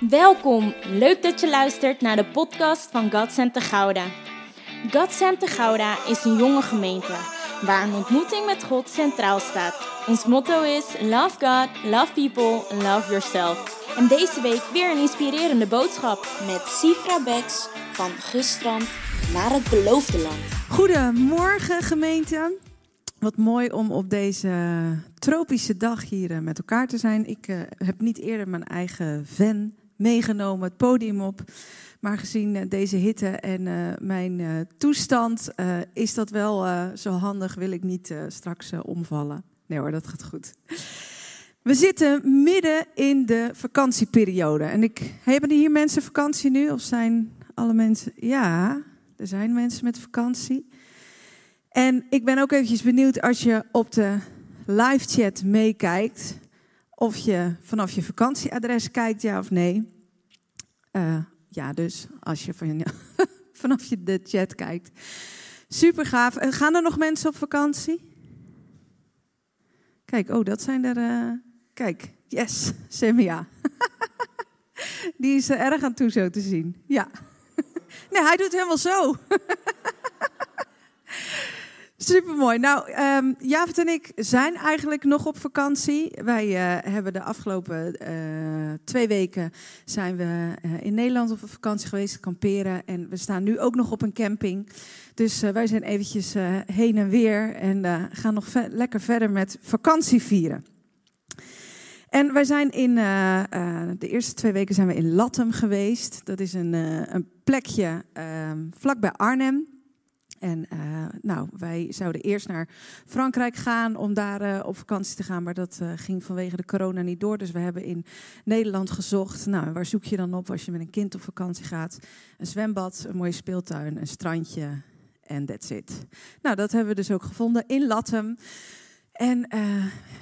Welkom, leuk dat je luistert naar de podcast van God Center Gouda. God Center Gouda is een jonge gemeente waar een ontmoeting met God centraal staat. Ons motto is Love God, Love People, Love Yourself. En deze week weer een inspirerende boodschap met Sifra Beks van Gustrand naar het beloofde land. Goedemorgen gemeente. Wat mooi om op deze tropische dag hier eh, met elkaar te zijn. Ik uh, heb niet eerder mijn eigen van meegenomen, het podium op. Maar gezien uh, deze hitte en uh, mijn toestand is dat wel zo handig. Wil ik niet straks omvallen. Nee hoor, dat gaat goed. We zitten midden in de vakantieperiode. En ik, hebben hier mensen vakantie nu? Of zijn alle mensen... Ja, er zijn mensen met vakantie. En ik ben ook eventjes benieuwd als je op de live chat meekijkt. Of je vanaf je vakantieadres kijkt, ja of nee. Uh, ja, dus als je van, vanaf je de chat kijkt. Super gaaf. Gaan er nog mensen op vakantie? Kijk, oh, dat zijn er. Uh, kijk, yes, Semia. Die is er erg aan toe zo te zien. Ja. Nee, hij doet helemaal zo. Supermooi. Nou, um, Javert en ik zijn eigenlijk nog op vakantie. Wij uh, hebben de afgelopen uh, twee weken zijn we uh, in Nederland op vakantie geweest, kamperen. En we staan nu ook nog op een camping. Dus wij zijn eventjes heen en weer en gaan nog lekker verder met vakantie vieren. En wij zijn in de eerste twee weken zijn we in Latham geweest. Dat is een, een plekje ehm, vlakbij Arnhem. En uh, nou, wij zouden eerst naar Frankrijk gaan om daar uh, op vakantie te gaan, maar dat uh, ging vanwege de corona niet door. Dus we hebben in Nederland gezocht. Nou, waar zoek je dan op als je met een kind op vakantie gaat? Een zwembad, een mooie speeltuin, een strandje en that's it. Nou, dat hebben we dus ook gevonden in Latham. En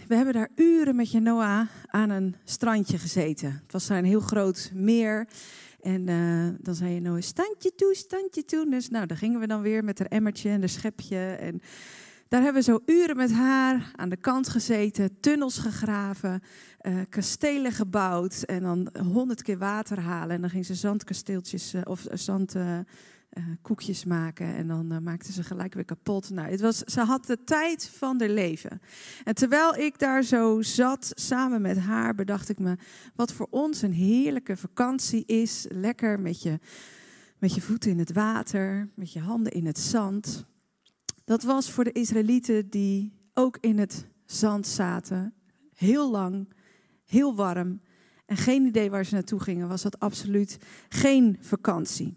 we hebben daar uren met Noah aan een strandje gezeten. Het was daar een heel groot meer. En uh, dan zei je nou standje toe, standje toe. Dus nou, daar gingen we dan weer met haar emmertje en de schepje. En daar hebben we zo uren met haar aan de kant gezeten, tunnels gegraven, uh, kastelen gebouwd en dan honderd keer water halen. En dan ging ze zandkasteeltjes uh, of zand uh, koekjes maken en dan uh, maakte ze gelijk weer kapot. Nou, het was, ze had de tijd van haar leven. En terwijl ik daar zo zat, samen met haar, bedacht ik me wat voor ons een heerlijke vakantie is. Lekker met je, met je voeten in het water, met je handen in het zand. Dat was voor de Israëlieten die ook in het zand zaten, heel lang, heel warm en geen idee waar ze naartoe gingen, was dat absoluut geen vakantie.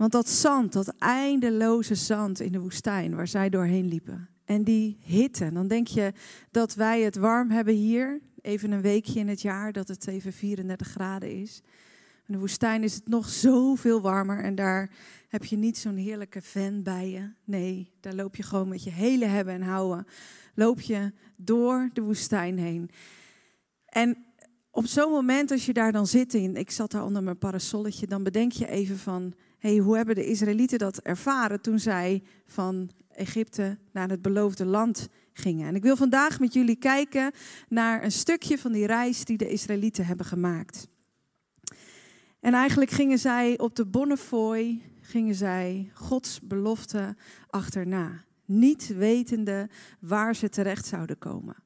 Want dat zand, dat eindeloze zand in de woestijn waar zij doorheen liepen. En die hitte, dan denk je dat wij het warm hebben hier, even een weekje in het jaar, dat het even 34 graden is. In de woestijn is het nog zoveel warmer en daar heb je niet zo'n heerlijke fan bij je. Nee, daar loop je gewoon met je hele hebben en houden. Loop je door de woestijn heen. En op zo'n moment als je daar dan zit, en ik zat daar onder mijn parasolletje, dan bedenk je even van, hey, hoe hebben de Israëlieten dat ervaren toen zij van Egypte naar het beloofde land gingen? En ik wil vandaag met jullie kijken naar een stukje van die reis die de Israëlieten hebben gemaakt. En eigenlijk gingen zij op de Bonnefoy, gingen zij Gods belofte achterna, niet wetende waar ze terecht zouden komen.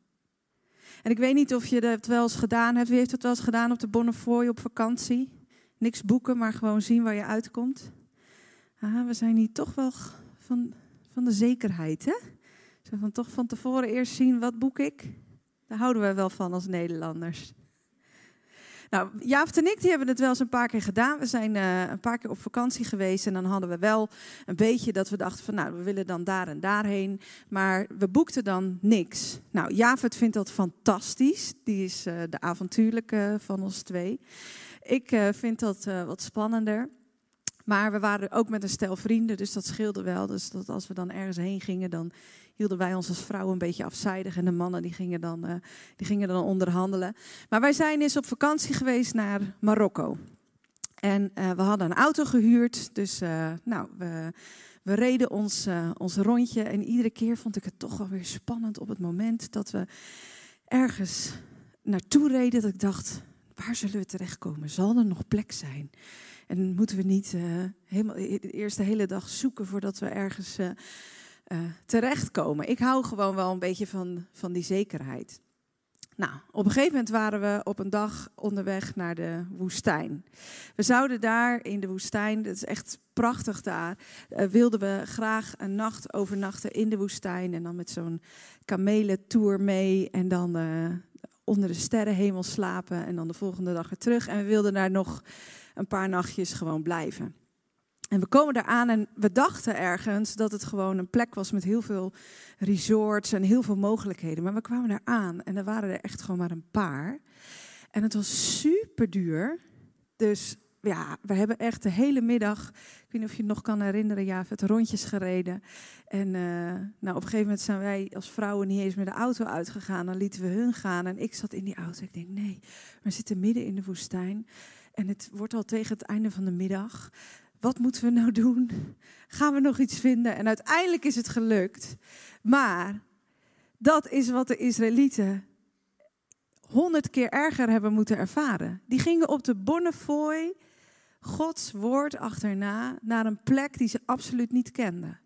En ik weet niet of je dat wel eens gedaan hebt. Wie heeft het wel eens gedaan op de Bonnefoy op vakantie? Niks boeken, maar gewoon zien waar je uitkomt. Ah, we zijn hier toch wel van, van de zekerheid, hè? Zo van toch van tevoren eerst zien, wat boek ik? Daar houden we wel van als Nederlanders. Nou, Jaap en ik die hebben het wel eens een paar keer gedaan. We zijn uh, een paar keer op vakantie geweest en dan hadden we wel een beetje dat we dachten van nou, we willen dan daar en daarheen. Maar we boekten dan niks. Nou, Javert vindt dat fantastisch. Die is uh, de avontuurlijke van ons twee. Ik uh, vind dat wat spannender. Maar we waren ook met een stel vrienden, dus dat scheelde wel. Dus dat als we dan ergens heen gingen, dan hielden wij ons als vrouwen een beetje afzijdig. En de mannen die gingen, dan, uh, die gingen dan onderhandelen. Maar wij zijn eens op vakantie geweest naar Marokko. En we hadden een auto gehuurd. Dus nou, we, we reden ons, ons rondje. En iedere keer vond ik het toch wel weer spannend op het moment dat we ergens naartoe reden. Dat ik dacht, waar zullen we terechtkomen? Zal er nog plek zijn? En moeten we niet uh, helemaal eerst de hele dag zoeken voordat we ergens uh, uh, terechtkomen? Ik hou gewoon wel een beetje van, van die zekerheid. Nou, op een gegeven moment waren we op een dag onderweg naar de woestijn. We zouden daar in de woestijn, het is echt prachtig daar, wilden we graag een nacht overnachten in de woestijn. En dan met zo'n kamelentour mee en dan onder de sterrenhemel slapen en dan de volgende dag weer terug. En we wilden daar nog een paar nachtjes gewoon blijven. En we komen daar aan en we dachten ergens dat het gewoon een plek was met heel veel resorts en heel veel mogelijkheden. Maar we kwamen daar aan en er waren er echt gewoon maar een paar. En het was super duur. Dus ja, we hebben echt de hele middag, ik weet niet of je het nog kan herinneren, ja, het rondjes gereden. En uh, nou, op een gegeven moment zijn wij als vrouwen niet eens met de auto uitgegaan. Dan lieten we hun gaan en ik zat in die auto. Ik denk, nee, we zitten midden in de woestijn. En het wordt al tegen het einde van de middag. Wat moeten we nou doen? Gaan we nog iets vinden? En uiteindelijk is het gelukt. Maar dat is wat de Israëlieten honderd keer erger hebben moeten ervaren. Die gingen op de Bonnefoy Gods woord achterna naar een plek die ze absoluut niet kenden.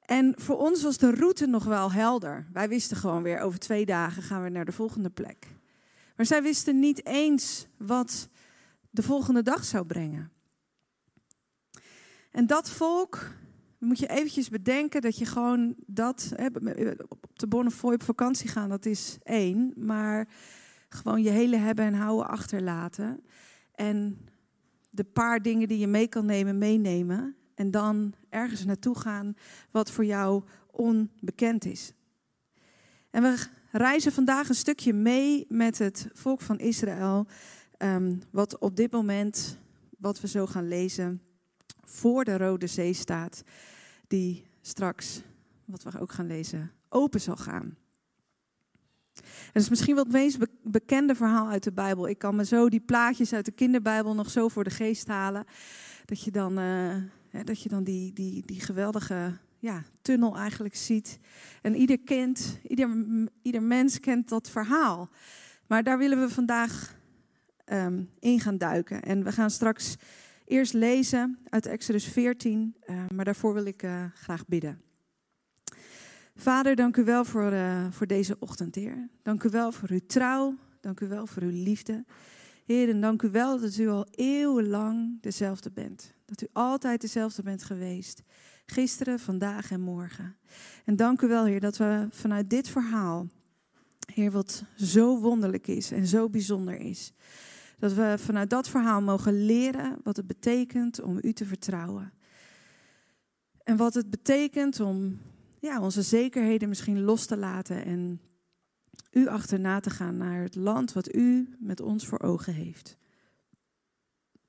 En voor ons was de route nog wel helder. Wij wisten gewoon weer over twee dagen gaan we naar de volgende plek. Maar zij wisten niet eens wat de volgende dag zou brengen. En dat volk, moet je eventjes bedenken dat je gewoon dat, op de Bonnefoy op vakantie gaan, dat is één. Maar gewoon je hele hebben en houden achterlaten. En de paar dingen die je mee kan nemen, meenemen. En dan ergens naartoe gaan wat voor jou onbekend is. En we reizen vandaag een stukje mee met het volk van Israël. Um, wat op dit moment, wat we zo gaan lezen, voor de Rode Zee staat. Die straks, wat we ook gaan lezen, open zal gaan. En is misschien wel het meest bekende verhaal uit de Bijbel. Ik kan me zo die plaatjes uit de kinderbijbel nog zo voor de geest halen. Dat je dan, uh, dat je dan die, die, die geweldige ja, tunnel eigenlijk ziet. En ieder kind, ieder, ieder mens kent dat verhaal. Maar daar willen we vandaag um, in gaan duiken. En we gaan straks eerst lezen uit Exodus 14. Uh, maar daarvoor wil ik uh, graag bidden. Vader, dank u wel voor, uh, voor deze ochtend, Heer. Dank u wel voor uw trouw. Dank u wel voor uw liefde. Heer, en dank u wel dat u al eeuwenlang dezelfde bent. Dat u altijd dezelfde bent geweest. Gisteren, vandaag en morgen. En dank u wel, Heer, dat we vanuit dit verhaal, Heer, wat zo wonderlijk is en zo bijzonder is. Dat we vanuit dat verhaal mogen leren wat het betekent om u te vertrouwen. En wat het betekent om ja, onze zekerheden misschien los te laten en u achterna te gaan naar het land wat u met ons voor ogen heeft.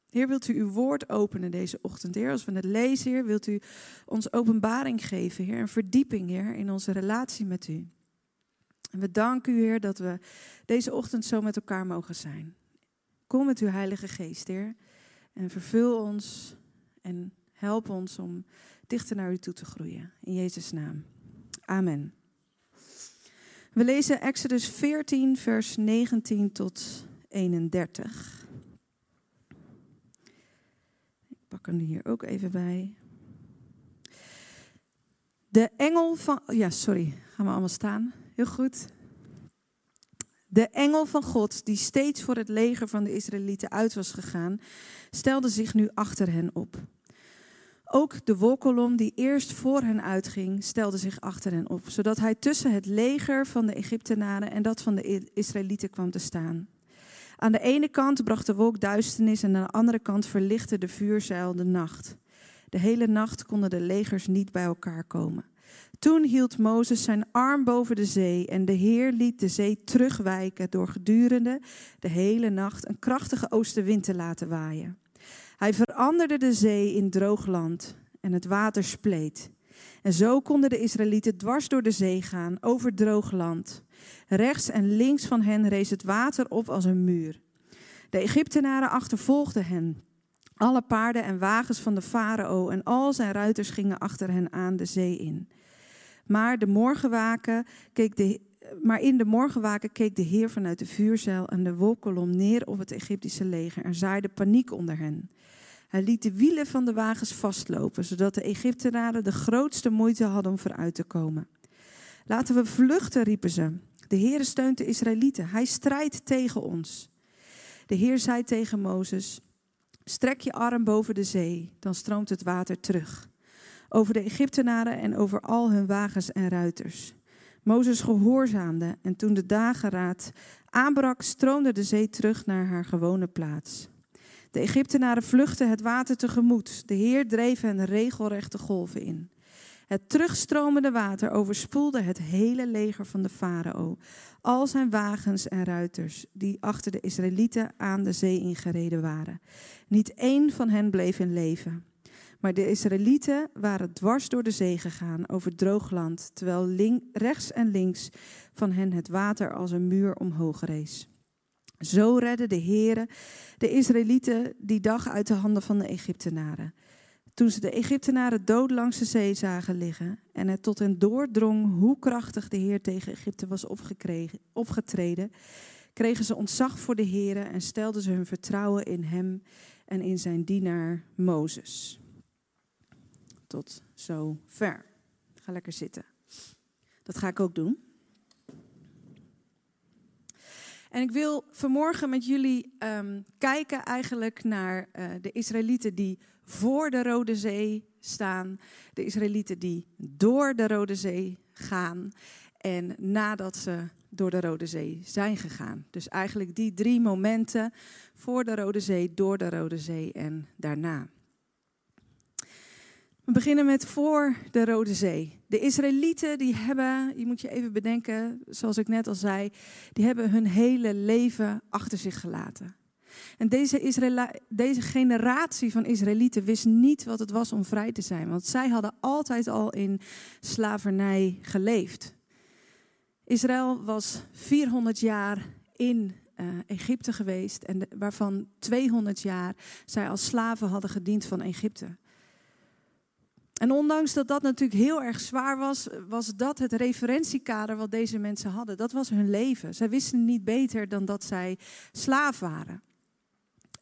Heer, wilt u uw woord openen deze ochtend? Heer, als we het lezen, Heer, wilt u ons openbaring geven, Heer, een verdieping, Heer, in onze relatie met u. En we danken u, Heer, dat we deze ochtend zo met elkaar mogen zijn. Kom met uw Heilige Geest, Heer, en vervul ons en help ons om dichter naar u toe te groeien. In Jezus' naam. Amen. We lezen Exodus 14, vers 19 tot 31. Ik pak hem hier ook even bij. De engel van. Ja, sorry. Gaan we allemaal staan? Heel goed. De engel van God, die steeds voor het leger van de Israëlieten uit was gegaan, stelde zich nu achter hen op. Ook de wolkolom die eerst voor hen uitging, stelde zich achter hen op, zodat hij tussen het leger van de Egyptenaren en dat van de Israëlieten kwam te staan. Aan de ene kant bracht de wolk duisternis en aan de andere kant verlichtte de vuurzeil de nacht. De hele nacht konden de legers niet bij elkaar komen. Toen hield Mozes zijn arm boven de zee en de Heer liet de zee terugwijken door gedurende de hele nacht een krachtige oostenwind te laten waaien. Hij veranderde de zee in droog land en het water spleet. En zo konden de Israëlieten dwars door de zee gaan, over droog land. Rechts en links van hen rees het water op als een muur. De Egyptenaren achtervolgden hen. Alle paarden en wagens van de farao en al zijn ruiters gingen achter hen aan de zee in. Maar de keek de, maar in de morgenwaken keek de Heer vanuit de vuurzeil en de wolkolom neer op het Egyptische leger en zaaide paniek onder hen. Hij liet de wielen van de wagens vastlopen, zodat de Egyptenaren de grootste moeite hadden om vooruit te komen. Laten we vluchten, riepen ze. De Heer steunt de Israëlieten. Hij strijdt tegen ons. De Heer zei tegen Mozes: Strek je arm boven de zee, dan stroomt het water terug. Over de Egyptenaren en over al hun wagens en ruiters. Mozes gehoorzaamde en toen de dageraad aanbrak, stroomde de zee terug naar haar gewone plaats. De Egyptenaren vluchtten het water tegemoet. De Heer dreef hen regelrechte golven in. Het terugstromende water overspoelde het hele leger van de farao, al zijn wagens en ruiters, die achter de Israëlieten aan de zee ingereden waren. Niet één van hen bleef in leven. Maar de Israëlieten waren dwars door de zee gegaan over droog land, terwijl rechts en links van hen het water als een muur omhoog rees. Zo redde de Heere de Israëlieten die dag uit de handen van de Egyptenaren. Toen ze de Egyptenaren dood langs de zee zagen liggen en het tot hen doordrong hoe krachtig de Heer tegen Egypte was opgetreden, kregen ze ontzag voor de Heer en stelden ze hun vertrouwen in hem en in zijn dienaar Mozes. Tot zover. Ga lekker zitten. Dat ga ik ook doen. En ik wil vanmorgen met jullie um, kijken eigenlijk naar uh, de Israëlieten die voor de Rode Zee staan, de Israëlieten die door de Rode Zee gaan en nadat ze door de Rode Zee zijn gegaan. Dus eigenlijk die drie momenten voor de Rode Zee, door de Rode Zee en daarna. We beginnen met voor de Rode Zee. De Israëlieten die hebben, je moet je even bedenken, zoals ik net al zei, die hebben hun hele leven achter zich gelaten. En deze, deze generatie van Israëlieten wist niet wat het was om vrij te zijn, want zij hadden altijd al in slavernij geleefd. Israël was 400 jaar in uh, Egypte geweest, en waarvan 200 jaar zij als slaven hadden gediend van Egypte. En ondanks dat dat natuurlijk heel erg zwaar was, was dat het referentiekader wat deze mensen hadden. Dat was hun leven. Zij wisten niet beter dan dat zij slaaf waren.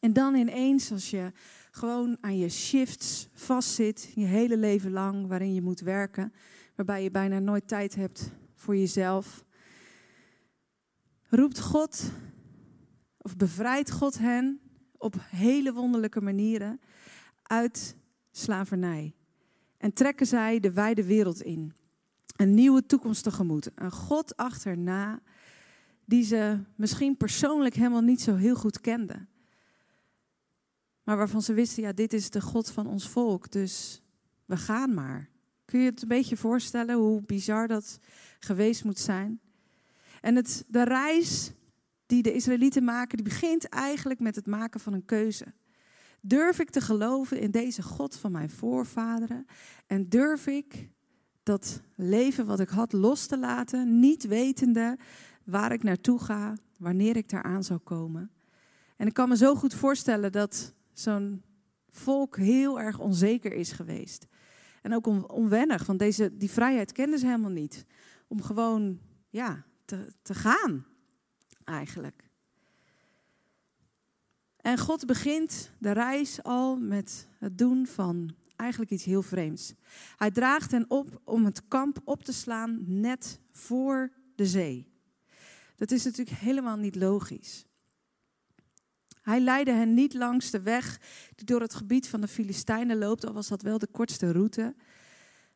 En dan ineens, als je gewoon aan je shifts vastzit, je hele leven lang, waarin je moet werken, waarbij je bijna nooit tijd hebt voor jezelf, roept God, of bevrijdt God hen op hele wonderlijke manieren uit slavernij. En trekken zij de wijde wereld in. Een nieuwe toekomst tegemoet. Een God achterna die ze misschien persoonlijk helemaal niet zo heel goed kenden. Maar waarvan ze wisten, ja, dit is de God van ons volk, dus we gaan maar. Kun je het een beetje voorstellen hoe bizar dat geweest moet zijn? En het, de reis die de Israëlieten maken, die begint eigenlijk met het maken van een keuze. Durf ik te geloven in deze God van mijn voorvaderen? En durf ik dat leven wat ik had los te laten, niet wetende waar ik naartoe ga, wanneer ik daar aan zou komen? En ik kan me zo goed voorstellen dat zo'n volk heel erg onzeker is geweest. En ook onwennig, want deze, die vrijheid kenden ze helemaal niet. Om gewoon ja, te, te gaan, eigenlijk. En God begint de reis al met het doen van eigenlijk iets heel vreemds. Hij draagt hen op om het kamp op te slaan net voor de zee. Dat is natuurlijk helemaal niet logisch. Hij leidde hen niet langs de weg die door het gebied van de Filistijnen loopt, al was dat wel de kortste route.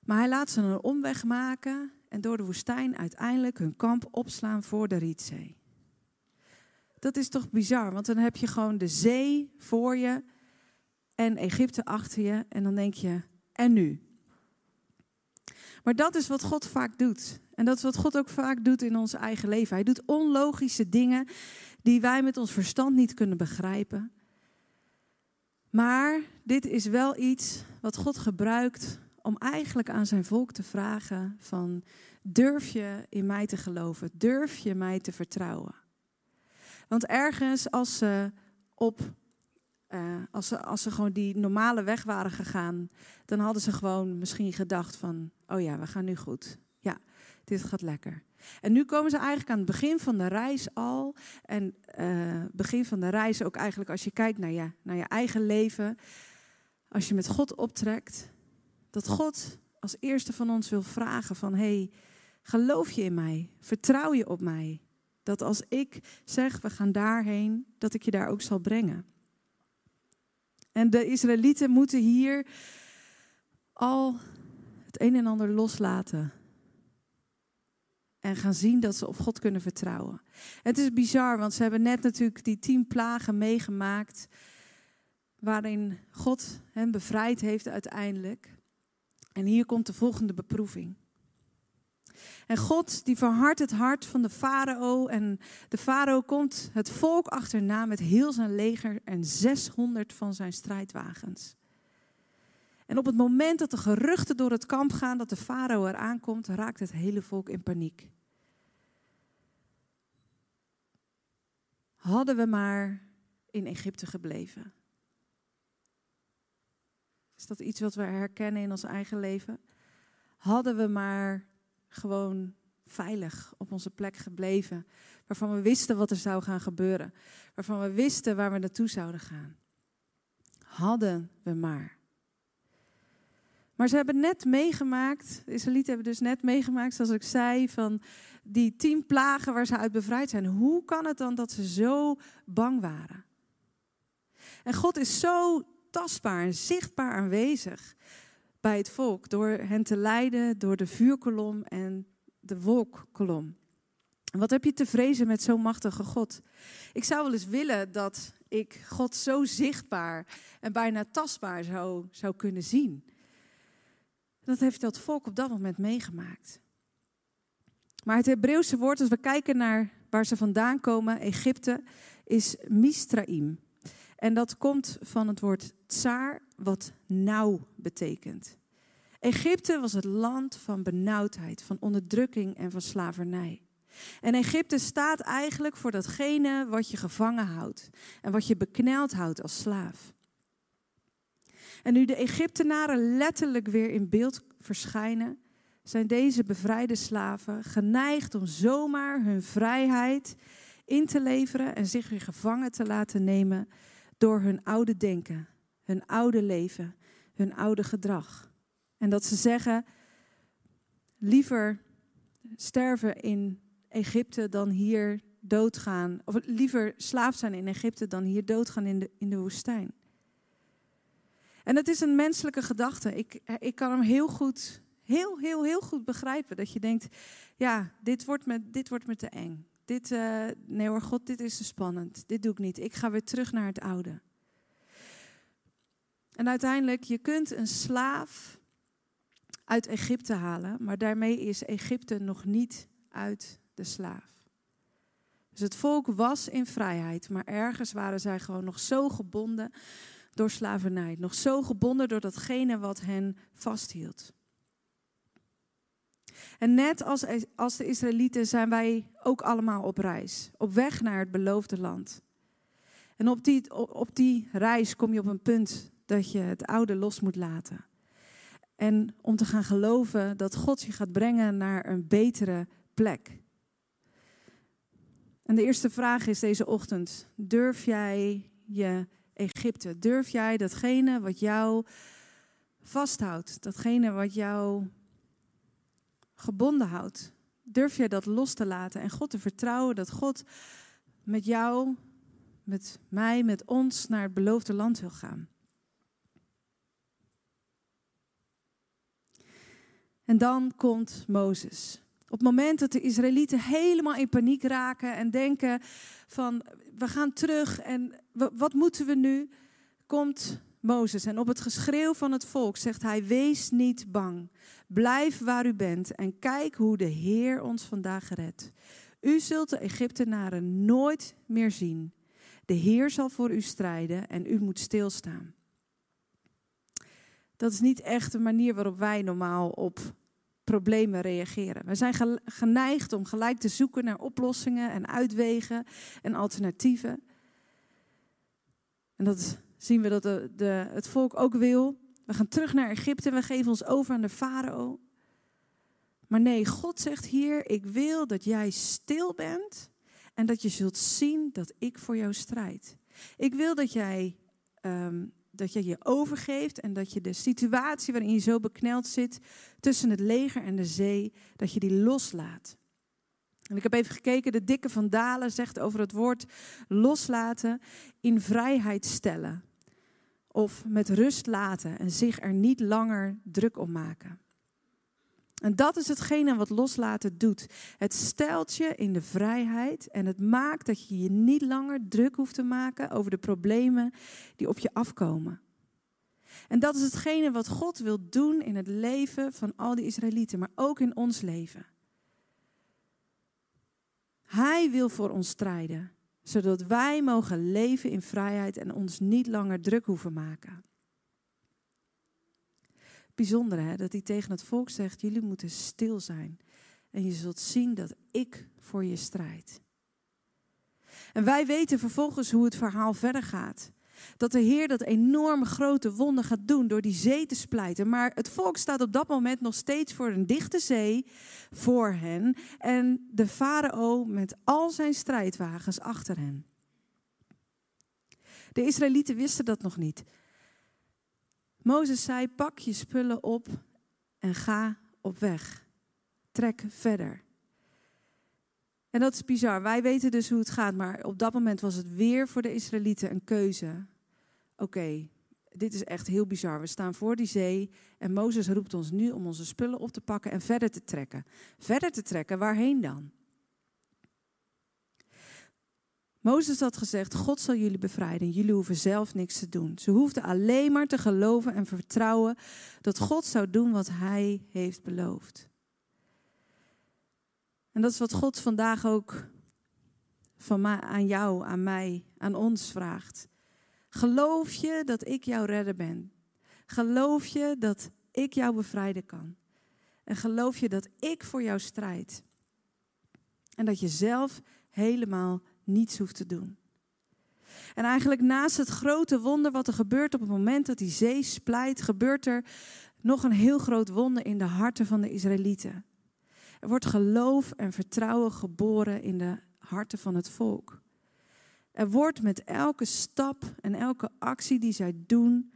Maar hij laat ze een omweg maken en door de woestijn uiteindelijk hun kamp opslaan voor de Rietzee. Dat is toch bizar, want dan heb je gewoon de zee voor je en Egypte achter je en dan denk je, en nu? Maar dat is wat God vaak doet. En dat is wat God ook vaak doet in ons eigen leven. Hij doet onlogische dingen die wij met ons verstand niet kunnen begrijpen. Maar dit is wel iets wat God gebruikt om eigenlijk aan zijn volk te vragen van durf je in mij te geloven? Durf je mij te vertrouwen? Want ergens als ze op uh, als, ze, als ze gewoon die normale weg waren gegaan, dan hadden ze gewoon misschien gedacht van, oh ja, we gaan nu goed. Ja, dit gaat lekker. En nu komen ze eigenlijk aan het begin van de reis al. En uh, begin van de reis ook eigenlijk als je kijkt naar je, naar je eigen leven. Als je met God optrekt. Dat God als eerste van ons wil vragen van... hey, geloof je in mij? Vertrouw je op mij? Dat als ik zeg, we gaan daarheen, dat ik je daar ook zal brengen. En de Israëlieten moeten hier al het een en ander loslaten. En gaan zien dat ze op God kunnen vertrouwen. Het is bizar, want ze hebben net natuurlijk die tien plagen meegemaakt. Waarin God hen bevrijd heeft uiteindelijk. En hier komt de volgende beproeving. En God die verhardt het hart van de farao. En de farao komt het volk achterna met heel zijn leger en 600 van zijn strijdwagens. En op het moment dat de geruchten door het kamp gaan dat de farao eraan komt, raakt het hele volk in paniek. Hadden we maar in Egypte gebleven. Is dat iets wat we herkennen in ons eigen leven? Hadden we maar gewoon veilig op onze plek gebleven. Waarvan we wisten wat er zou gaan gebeuren. Waarvan we wisten waar we naartoe zouden gaan. Hadden we maar. Maar ze hebben net meegemaakt, de Israëlieten hebben dus net meegemaakt, zoals ik zei, van die tien plagen waar ze uit bevrijd zijn. Hoe kan het dan dat ze zo bang waren? En God is zo tastbaar en zichtbaar aanwezig bij het volk door hen te leiden door de vuurkolom en de wolkkolom. Wat heb je te vrezen met zo'n machtige God? Ik zou wel eens willen dat ik God zo zichtbaar en bijna tastbaar zou, zou kunnen zien. Dat heeft dat volk op dat moment meegemaakt. Maar het Hebreeuwse woord, als we kijken naar waar ze vandaan komen, Egypte, is Mistraim. En dat komt van het woord tsaar, wat nauw betekent. Egypte was het land van benauwdheid, van onderdrukking en van slavernij. En Egypte staat eigenlijk voor datgene wat je gevangen houdt en wat je bekneld houdt als slaaf. En nu de Egyptenaren letterlijk weer in beeld verschijnen, zijn deze bevrijde slaven geneigd om zomaar hun vrijheid in te leveren en zich weer gevangen te laten nemen door hun oude denken, hun oude leven, hun oude gedrag. En dat ze zeggen, liever sterven in Egypte dan hier doodgaan. Of liever slaaf zijn in Egypte dan hier doodgaan in de, in de woestijn. En het is een menselijke gedachte. Ik, ik kan hem heel goed, heel, heel, heel goed begrijpen. Dat je denkt, ja, dit wordt me, dit wordt me te eng. Dit, uh, nee hoor, God, dit is te spannend. Dit doe ik niet. Ik ga weer terug naar het oude. En uiteindelijk, je kunt een slaaf uit Egypte halen, maar daarmee is Egypte nog niet uit de slaaf. Dus het volk was in vrijheid, maar ergens waren zij gewoon nog zo gebonden door slavernij, nog zo gebonden door datgene wat hen vasthield. En net als, als de Israëlieten zijn wij ook allemaal op reis, op weg naar het beloofde land. En op die, op die reis kom je op een punt dat je het oude los moet laten. En om te gaan geloven dat God je gaat brengen naar een betere plek. En de eerste vraag is deze ochtend: durf jij je Egypte? Durf jij datgene wat jou vasthoudt, datgene wat jou gebonden houdt? Durf jij dat los te laten en God te vertrouwen dat God met jou, met mij, met ons naar het beloofde land wil gaan? En dan komt Mozes. Op het moment dat de Israëlieten helemaal in paniek raken en denken van we gaan terug en wat moeten we nu, komt Mozes. En op het geschreeuw van het volk zegt hij, wees niet bang. Blijf waar u bent en kijk hoe de Heer ons vandaag redt. U zult de Egyptenaren nooit meer zien. De Heer zal voor u strijden en u moet stilstaan. Dat is niet echt de manier waarop wij normaal op problemen reageren. We zijn geneigd om gelijk te zoeken naar oplossingen en uitwegen en alternatieven. En dat zien we dat de, het volk ook wil. We gaan terug naar Egypte, we geven ons over aan de farao. Maar nee, God zegt hier: Ik wil dat jij stil bent en dat je zult zien dat ik voor jou strijd. Ik wil dat jij ehm, dat je je overgeeft en dat je de situatie waarin je zo bekneld zit tussen het leger en de zee, dat je die loslaat. En ik heb even gekeken, de dikke van Dalen zegt over het woord loslaten in vrijheid stellen. Of met rust laten en zich er niet langer druk om maken. En dat is hetgene wat loslaten doet. Het stelt je in de vrijheid en het maakt dat je je niet langer druk hoeft te maken over de problemen die op je afkomen. En dat is hetgene wat God wil doen in het leven van al die Israëlieten, maar ook in ons leven. Hij wil voor ons strijden, zodat wij mogen leven in vrijheid en ons niet langer druk hoeven maken. Bijzonder hè, dat hij tegen het volk zegt, jullie moeten stil zijn. En je zult zien dat ik voor je strijd. En wij weten vervolgens hoe het verhaal verder gaat. Dat de Heer dat enorme grote wonder gaat doen door die zee te splijten. Maar het volk staat op dat moment nog steeds voor een dichte zee voor hen. En de farao met al zijn strijdwagens achter hen. De Israëlieten wisten dat nog niet. Mozes zei: Pak je spullen op en ga op weg. Trek verder. En dat is bizar. Wij weten dus hoe het gaat, maar op dat moment was het weer voor de Israëlieten een keuze. Oké, dit is echt heel bizar. We staan voor die zee en Mozes roept ons nu om onze spullen op te pakken en verder te trekken. Verder te trekken, waarheen dan? Mozes had gezegd: God zal jullie bevrijden. Jullie hoeven zelf niks te doen. Ze hoefden alleen maar te geloven en vertrouwen dat God zou doen wat Hij heeft beloofd. En dat is wat God vandaag ook van aan jou, aan mij, aan ons vraagt. Geloof je dat ik jouw redder ben? Geloof je dat ik jou bevrijden kan? En geloof je dat ik voor jou strijd? En dat je zelf helemaal niets hoeft te doen. En eigenlijk naast het grote wonder wat er gebeurt op het moment dat die zee splijt, gebeurt er nog een heel groot wonder in de harten van de Israëlieten. Er wordt geloof en vertrouwen geboren in de harten van het volk. Er wordt met elke stap en elke actie die zij doen,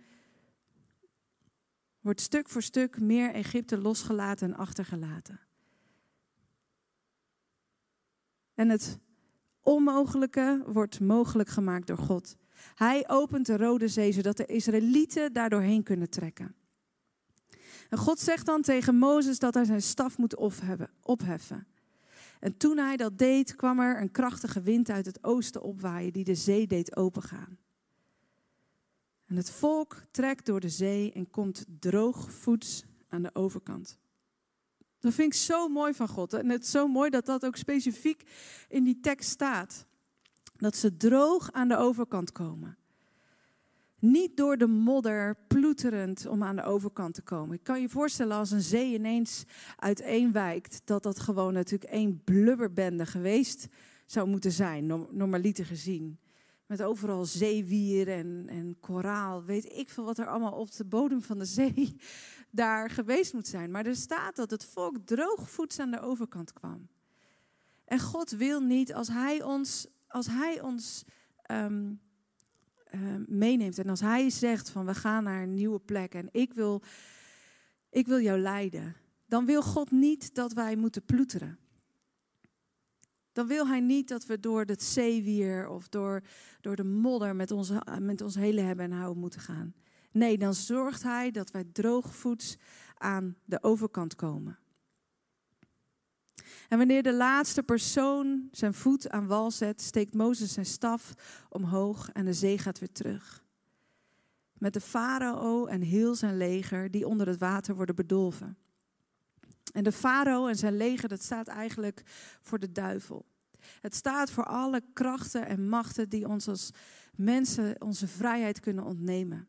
wordt stuk voor stuk meer Egypte losgelaten en achtergelaten. En het onmogelijke wordt mogelijk gemaakt door God. Hij opent de Rode Zee zodat de Israëlieten daardoorheen kunnen trekken. En God zegt dan tegen Mozes dat hij zijn staf moet opheffen. En toen hij dat deed, kwam er een krachtige wind uit het oosten opwaaien die de zee deed opengaan. En het volk trekt door de zee en komt droogvoets aan de overkant. Dat vind ik zo mooi van God. En het is zo mooi dat dat ook specifiek in die tekst staat. Dat ze droog aan de overkant komen. Niet door de modder ploeterend om aan de overkant te komen. Ik kan je voorstellen als een zee ineens uiteenwijkt, dat dat gewoon natuurlijk één blubberbende geweest zou moeten zijn, normaliter gezien. Met overal zeewier en, en koraal, weet ik veel wat er allemaal op de bodem van de zee daar geweest moet zijn. Maar er staat dat het volk droogvoets aan de overkant kwam. En God wil niet, als Hij ons, als hij ons ehm, ehm, meeneemt en als Hij zegt van we gaan naar een nieuwe plek en ik wil, ik wil jou leiden, dan wil God niet dat wij moeten ploeteren. Dan wil hij niet dat we door het zeewier of door, door de modder met, onze, met ons hele hebben en houden moeten gaan. Nee, dan zorgt hij dat wij droogvoets aan de overkant komen. En wanneer de laatste persoon zijn voet aan wal zet, steekt Mozes zijn staf omhoog en de zee gaat weer terug. Met de farao en heel zijn leger die onder het water worden bedolven. En de farao en zijn leger, dat staat eigenlijk voor de duivel. Het staat voor alle krachten en machten die ons als mensen onze vrijheid kunnen ontnemen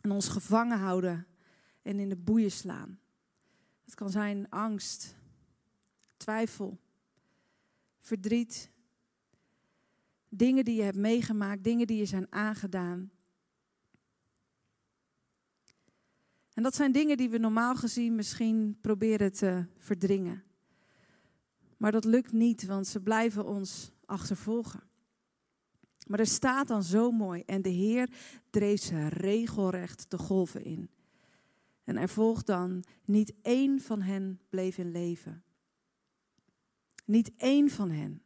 en ons gevangen houden en in de boeien slaan. Het kan zijn angst, twijfel, verdriet, dingen die je hebt meegemaakt, dingen die je zijn aangedaan. En dat zijn dingen die we normaal gezien misschien proberen te verdringen. Maar dat lukt niet, want ze blijven ons achtervolgen. Maar er staat dan zo mooi. En de Heer dreef ze regelrecht de golven in. En er volgt dan, niet één van hen bleef in leven. Niet één van hen.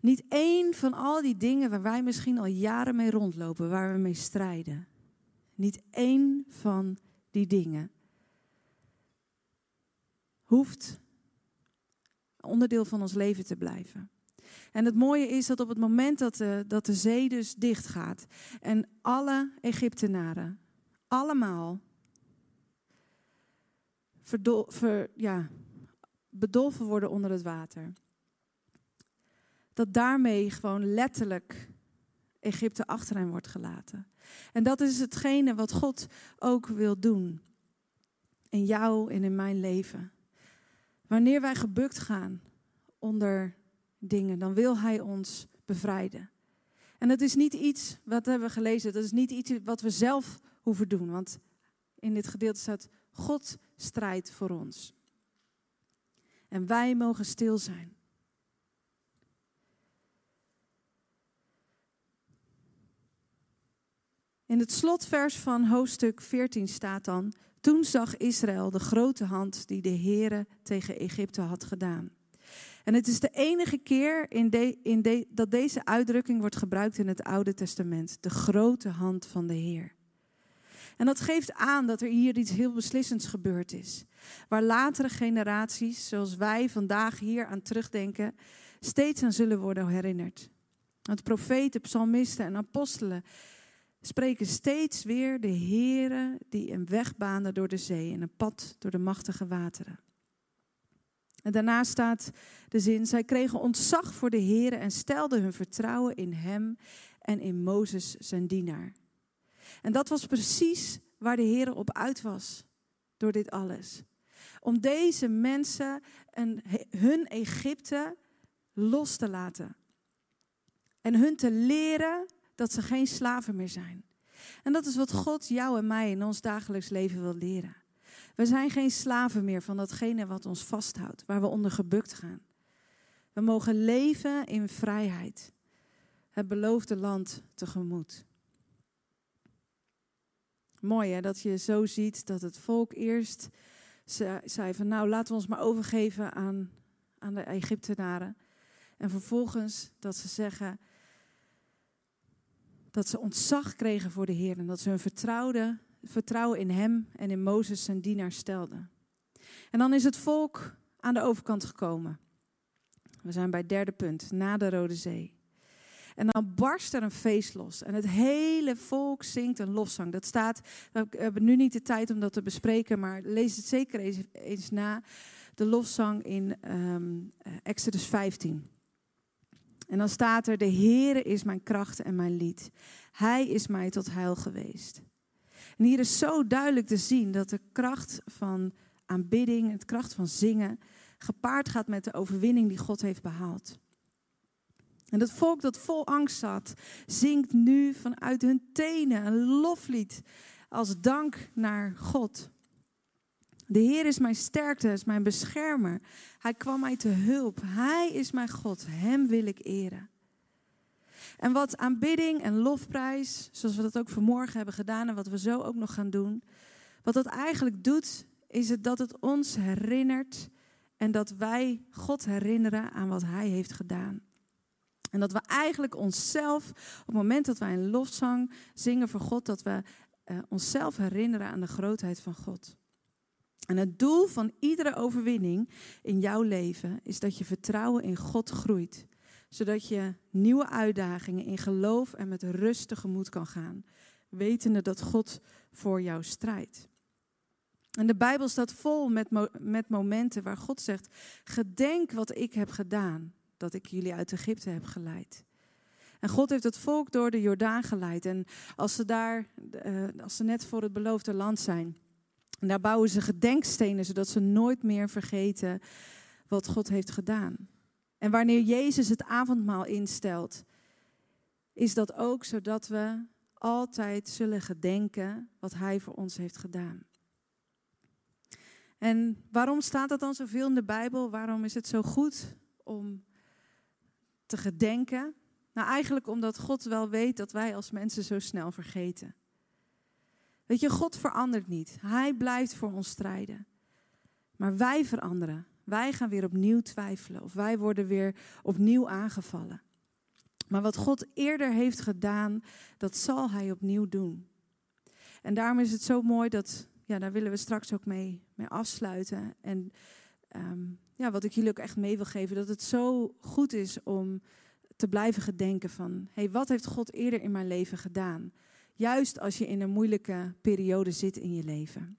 Niet één van al die dingen waar wij misschien al jaren mee rondlopen, waar we mee strijden. Niet één van die dingen hoeft onderdeel van ons leven te blijven. En het mooie is dat op het moment dat de, dat de zee dus dicht gaat en alle Egyptenaren allemaal verdol, ver, ja, bedolven worden onder het water, dat daarmee gewoon letterlijk Egypte achter hen wordt gelaten. En dat is hetgene wat God ook wil doen in jou en in mijn leven. Wanneer wij gebukt gaan onder dingen, dan wil Hij ons bevrijden. En dat is niet iets, wat hebben we gelezen, dat is niet iets wat we zelf hoeven doen. Want in dit gedeelte staat, God strijdt voor ons. En wij mogen stil zijn. In het slotvers van hoofdstuk 14 staat dan: Toen zag Israël de grote hand die de Heere tegen Egypte had gedaan. En het is de enige keer in in dat deze uitdrukking wordt gebruikt in het Oude Testament. De grote hand van de Heer. En dat geeft aan dat er hier iets heel beslissends gebeurd is. Waar latere generaties, zoals wij vandaag hier aan terugdenken, steeds aan zullen worden herinnerd. Want profeten, psalmisten en apostelen spreken steeds weer de Heere die een weg baande door de zee en een pad door de machtige wateren. En daarna staat de zin, zij kregen ontzag voor de Heere en stelden hun vertrouwen in Hem en in Mozes zijn dienaar. En dat was precies waar de Heer op uit was door dit alles. Om deze mensen en hun Egypte los te laten. En hun te leren dat ze geen slaven meer zijn. En dat is wat God jou en mij in ons dagelijks leven wil leren. We zijn geen slaven meer van datgene wat ons vasthoudt, waar we onder gebukt gaan. We mogen leven in vrijheid, het beloofde land tegemoet. Mooi hè, dat je zo ziet dat het volk eerst zei van nou laten we ons maar overgeven aan, aan de Egyptenaren. En vervolgens dat ze zeggen dat ze ontzag kregen voor de Heer en dat ze hun vertrouwde, vertrouwen in Hem en in Mozes zijn dienaar stelden. En dan is het volk aan de overkant gekomen. We zijn bij het derde punt, na de Rode Zee. En dan barst er een feest los. En het hele volk zingt een lofzang. Dat staat, we hebben nu niet de tijd om dat te bespreken, maar lees het zeker eens, eens na. De lofzang in um, Exodus 15. En dan staat er, de Heere is mijn kracht en mijn lied. Hij is mij tot heil geweest. En hier is zo duidelijk te zien dat de kracht van aanbidding, het kracht van zingen, gepaard gaat met de overwinning die God heeft behaald. En dat volk dat vol angst zat, zingt nu vanuit hun tenen een loflied als dank naar God. De Heer is mijn sterkte, is mijn beschermer. Hij kwam mij te hulp. Hij is mijn God. Hem wil ik eren. En wat aanbidding en lofprijs, zoals we dat ook vanmorgen hebben gedaan en wat we zo ook nog gaan doen, wat dat eigenlijk doet, is het dat het ons herinnert en dat wij God herinneren aan wat Hij heeft gedaan. En dat we eigenlijk onszelf, op het moment dat wij een lofzang zingen voor God, dat we uh, onszelf herinneren aan de grootheid van God. En het doel van iedere overwinning in jouw leven is dat je vertrouwen in God groeit. Zodat je nieuwe uitdagingen in geloof en met rust tegemoet kan gaan. Wetende dat God voor jou strijdt. En de Bijbel staat vol met, met momenten waar God zegt: Gedenk wat ik heb gedaan, dat ik jullie uit Egypte heb geleid. En God heeft het volk door de Jordaan geleid. En als ze daar, uh, als ze net voor het beloofde land zijn, daar bouwen ze gedenkstenen, zodat ze nooit meer vergeten wat God heeft gedaan. En wanneer Jezus het avondmaal instelt, is dat ook zodat we altijd zullen gedenken wat Hij voor ons heeft gedaan. En waarom staat dat dan zoveel in de Bijbel? Waarom is het zo goed om te gedenken? Nou, eigenlijk omdat God wel weet dat wij als mensen zo snel vergeten. Weet je, God verandert niet. Hij blijft voor ons strijden. Maar wij veranderen. Wij gaan weer opnieuw twijfelen of wij worden weer opnieuw aangevallen. Maar wat God eerder heeft gedaan, dat zal Hij opnieuw doen. En daarom is het zo mooi dat, ja, daar willen we straks ook mee, mee afsluiten. En ehm, ja, wat ik jullie ook echt mee wil geven, dat het zo goed is om te blijven gedenken van, hey, wat heeft God eerder in mijn leven gedaan? Juist als je in een moeilijke periode zit in je leven.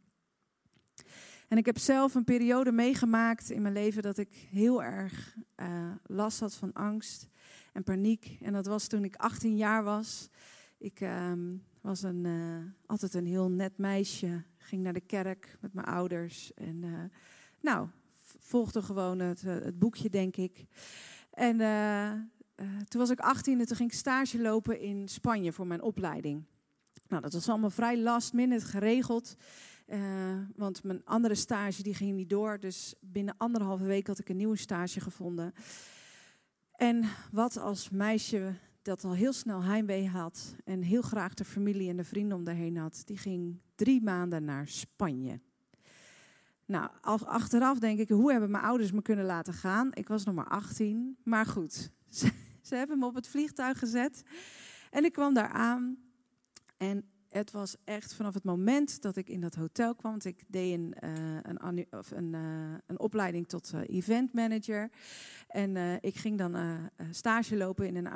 En ik heb zelf een periode meegemaakt in mijn leven dat ik heel erg uh, last had van angst en paniek. En dat was toen ik 18 jaar was. Ik uh, was een, uh, altijd een heel net meisje. Ging naar de kerk met mijn ouders. En uh, nou, volgde gewoon het, het, boekje, denk ik. En toen was ik 18 en toen ging ik stage lopen in Spanje voor mijn opleiding. Nou, dat was allemaal vrij last minute geregeld. Want mijn andere stage die ging niet door. Dus binnen anderhalve week had ik een nieuwe stage gevonden. En wat als meisje dat al heel snel heimwee had en heel graag de familie en de vrienden om daarheen had, die ging drie maanden naar Spanje. Nou, achteraf denk ik, hoe hebben mijn ouders me kunnen laten gaan? Ik was nog maar 18, maar goed. Ze, hebben me op het vliegtuig gezet en ik kwam daar aan. En het was echt vanaf het moment dat ik in dat hotel kwam. Want ik deed een, uh, een, of een, uh, een opleiding tot uh, event manager. En ik ging dan stage lopen in een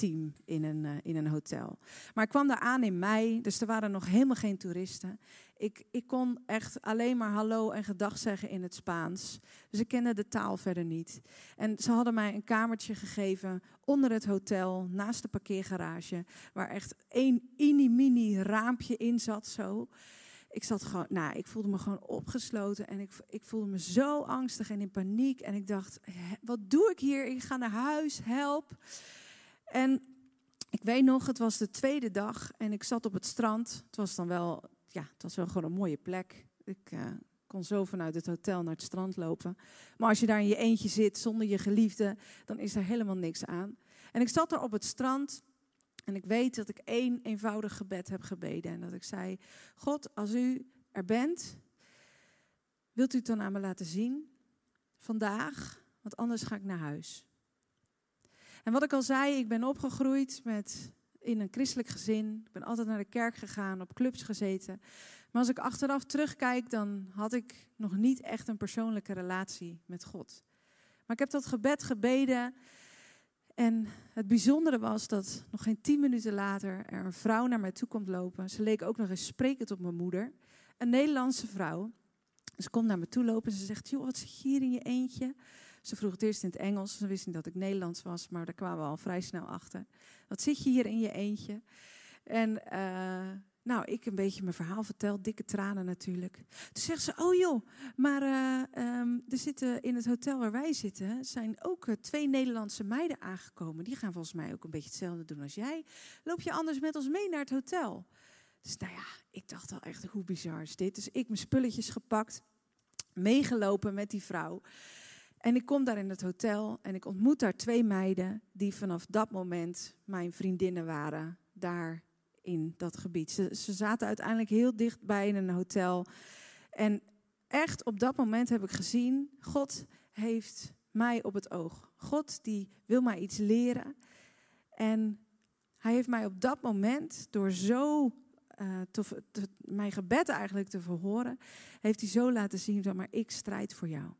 animatieteam in een, in een hotel. Maar ik kwam daar aan in mei, dus er waren nog helemaal geen toeristen. Ik, ik kon echt alleen maar hallo en gedag zeggen in het Spaans. Dus ik kende de taal verder niet. En ze hadden mij een kamertje gegeven onder het hotel, naast de parkeergarage, waar echt één mini-mini raampje in zat zo. Ik zat gewoon, nou, ik voelde me gewoon opgesloten en ik, ik voelde me zo angstig en in paniek. En ik dacht, wat doe ik hier? Ik ga naar huis, help. En ik weet nog, het was de tweede dag en ik zat op het strand. Het was dan wel ja, het was wel gewoon een mooie plek. Ik uh, kon zo vanuit het hotel naar het strand lopen. Maar als je daar in je eentje zit zonder je geliefde, dan is er helemaal niks aan. En ik zat er op het strand en ik weet dat ik één eenvoudig gebed heb gebeden. En dat ik zei, God, als u er bent, wilt u het dan aan me laten zien? Vandaag, want anders ga ik naar huis. En wat ik al zei, ik ben opgegroeid met in een christelijk gezin. Ik ben altijd naar de kerk gegaan, op clubs gezeten. Maar als ik achteraf terugkijk, dan had ik nog niet echt een persoonlijke relatie met God. Maar ik heb dat gebed gebeden. En het bijzondere was dat nog geen tien minuten later er een vrouw naar mij toe komt lopen. Ze leek ook nog eens sprekend op mijn moeder. Een Nederlandse vrouw. Ze komt naar me toe lopen en ze zegt: Joh, wat zit je hier in je eentje? Ze vroeg het eerst in het Engels. Ze wist niet dat ik Nederlands was, maar daar kwamen we al vrij snel achter. Wat zit je hier in je eentje? En uh, nou, ik een beetje mijn verhaal vertel, dikke tranen natuurlijk. Toen zegt ze, oh joh, maar uh, um, er zitten in het hotel waar wij zitten, zijn ook uh, twee Nederlandse meiden aangekomen. Die gaan volgens mij ook een beetje hetzelfde doen als jij. Loop je anders met ons mee naar het hotel? Dus nou ja, ik dacht al echt, hoe bizar is dit? Dus ik mijn spulletjes gepakt, meegelopen met die vrouw. En ik kom daar in het hotel en ik ontmoet daar twee meiden die vanaf dat moment mijn vriendinnen waren, daar in dat gebied. Ze, zaten uiteindelijk heel dichtbij in een hotel. En echt op dat moment heb ik gezien, God heeft mij op het oog. God die wil mij iets leren. En hij heeft mij op dat moment, door zo te, te, mijn gebed eigenlijk te verhoren, heeft hij zo laten zien, maar ik strijd voor jou.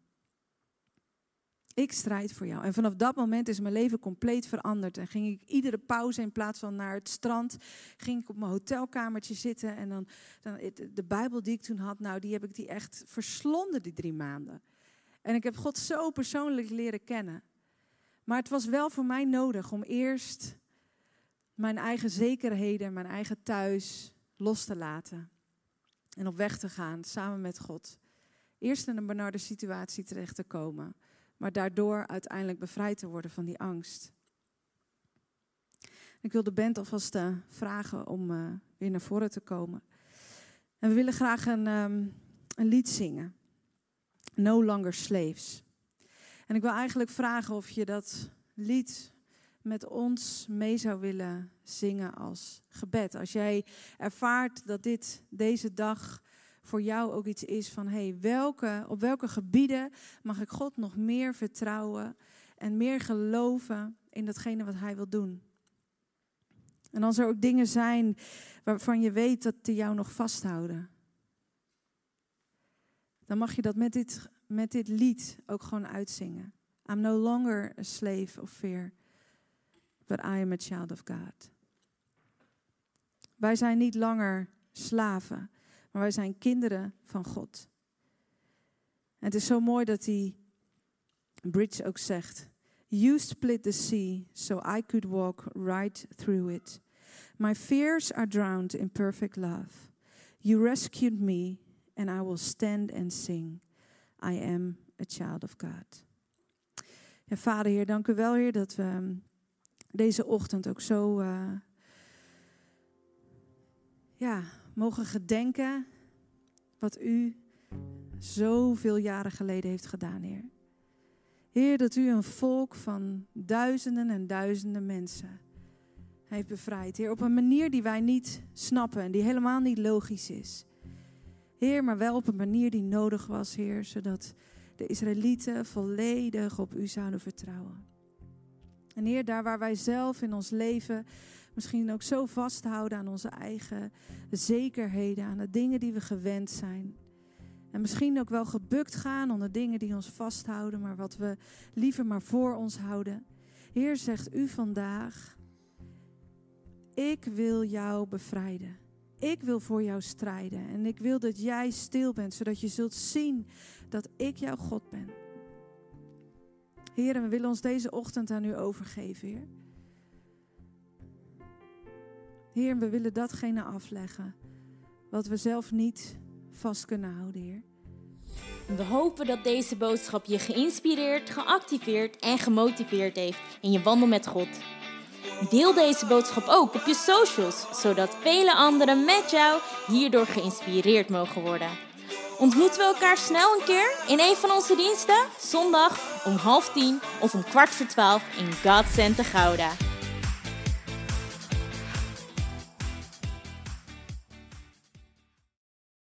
Ik strijd voor jou. En vanaf dat moment is mijn leven compleet veranderd. En ging ik iedere pauze in plaats van naar het strand, ging ik op mijn hotelkamertje zitten. En dan, dan de Bijbel die ik toen had, nou, die heb ik die echt verslonden die drie maanden. En ik heb God zo persoonlijk leren kennen. Maar het was wel voor mij nodig om eerst mijn eigen zekerheden, mijn eigen thuis los te laten. En op weg te gaan samen met God. Eerst in een benarde situatie terecht te komen maar daardoor uiteindelijk bevrijd te worden van die angst. Ik wil de band alvast uh, vragen om uh, weer naar voren te komen. En we willen graag een, um, een lied zingen. No Longer Slaves. En ik wil eigenlijk vragen of je dat lied met ons mee zou willen zingen als gebed. Als jij ervaart dat dit deze dag voor jou ook iets is van hey, welke, op welke gebieden mag ik God nog meer vertrouwen en meer geloven in datgene wat Hij wil doen. En als er ook dingen zijn waarvan je weet dat die jou nog vasthouden, dan mag je dat met dit, met dit lied ook gewoon uitzingen. I'm no longer a slave of fear, but I am a child of God. Wij zijn niet langer slaven, maar wij zijn kinderen van God. En het is zo mooi dat die Bridge ook zegt: You split the sea so I could walk right through it. My fears are drowned in perfect love. You rescued me, and I will stand and sing. I am a child of God. Ja, Vader, Heer, dank u wel, Heer, dat we ehm, deze ochtend ook zo uh, ja, mogen gedenken wat u zoveel jaren geleden heeft gedaan, Heer. Heer, dat u een volk van duizenden en duizenden mensen heeft bevrijd. Heer, op een manier die wij niet snappen en die helemaal niet logisch is. Heer, maar wel op een manier die nodig was, Heer, zodat de Israëlieten volledig op u zouden vertrouwen. En Heer, daar waar wij zelf in ons leven misschien ook zo vasthouden aan onze eigen zekerheden, aan de dingen die we gewend zijn. En misschien ook wel gebukt gaan onder dingen die ons vasthouden, maar wat we liever maar voor ons houden. Heer, zegt u vandaag, ik wil jou bevrijden. Ik wil voor jou strijden. En ik wil dat jij stil bent, zodat je zult zien dat ik jouw God ben. Heer, we willen ons deze ochtend aan u overgeven, Heer. Heer, we willen datgene afleggen wat we zelf niet vast kunnen houden, Heer. We hopen dat deze boodschap je geïnspireerd, geactiveerd en gemotiveerd heeft in je wandel met God. Deel deze boodschap ook op je socials, zodat vele anderen met jou hierdoor geïnspireerd mogen worden. Ontmoeten we elkaar snel een keer in een van onze diensten? Zondag om half tien of om kwart voor twaalf in God Center Gouda.